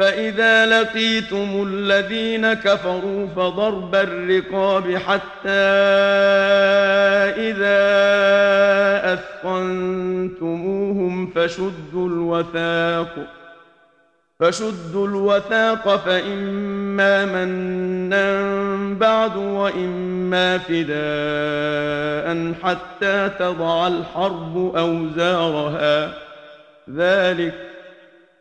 فإذا لقيتم الذين كفروا فضرب الرقاب حتى إذا أثقنتموهم فشدوا الوثاق فشدوا الوثاق فإما منا بعد وإما فداء حتى تضع الحرب أوزارها. ذلك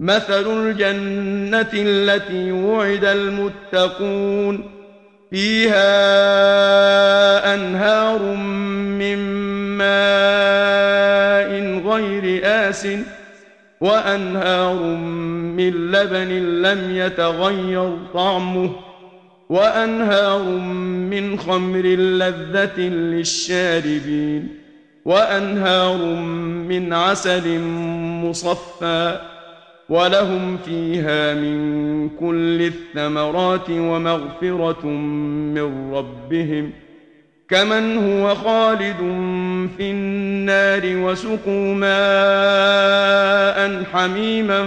مثل الجنة التي وعد المتقون فيها أنهار من ماء غير آس وأنهار من لبن لم يتغير طعمه وأنهار من خمر لذة للشاربين وأنهار من عسل مصفّى ولهم فيها من كل الثمرات ومغفرة من ربهم كمن هو خالد في النار وسقوا ماء حميما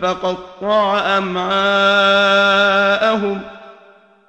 فقطع أمعاءهم ۖ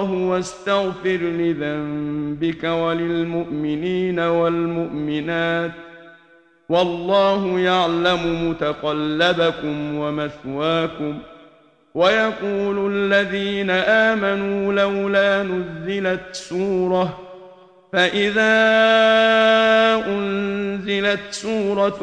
الله واستغفر لذنبك وللمؤمنين والمؤمنات والله يعلم متقلبكم ومثواكم ويقول الذين آمنوا لولا نزلت سورة فإذا أنزلت سورة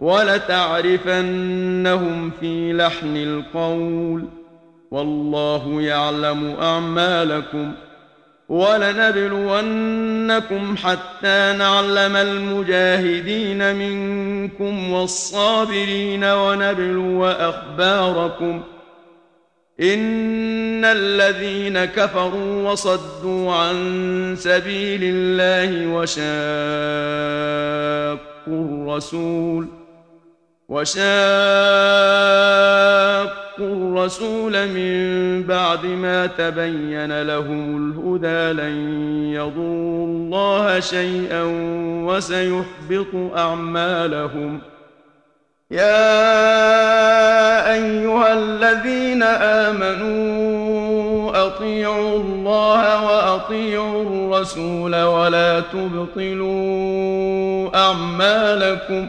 ولتعرفنهم في لحن القول. والله يعلم أعمالكم ۖ ولنبلونكم حتى نعلم المجاهدين منكم والصابرين ونبلو أخباركم. إن الذين كفروا وصدوا عن سبيل الله وشاقوا الرسول وشاقوا الرسول من بعد ما تبين لهم الهدى لن يضروا الله شيئا وسيحبط أعمالهم. يا أيها الذين آمنوا أطيعوا الله وأطيعوا الرسول ولا تبطلوا أعمالكم.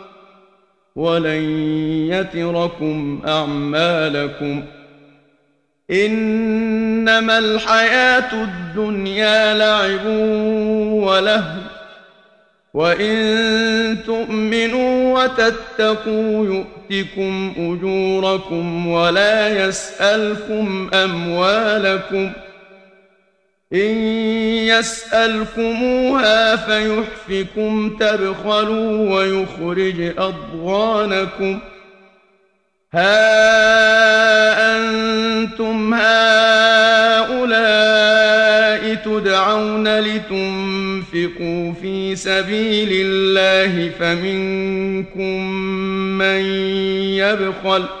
ولن يتركم اعمالكم انما الحياة الدنيا لعب ولهو وان تؤمنوا وتتقوا يؤتكم اجوركم ولا يسالكم اموالكم إن يسألكموها فيحفكم تبخلوا ويخرج أضغانكم. ها أنتم هؤلاء تدعون لتنفقوا في سبيل الله فمنكم من يبخل ۖ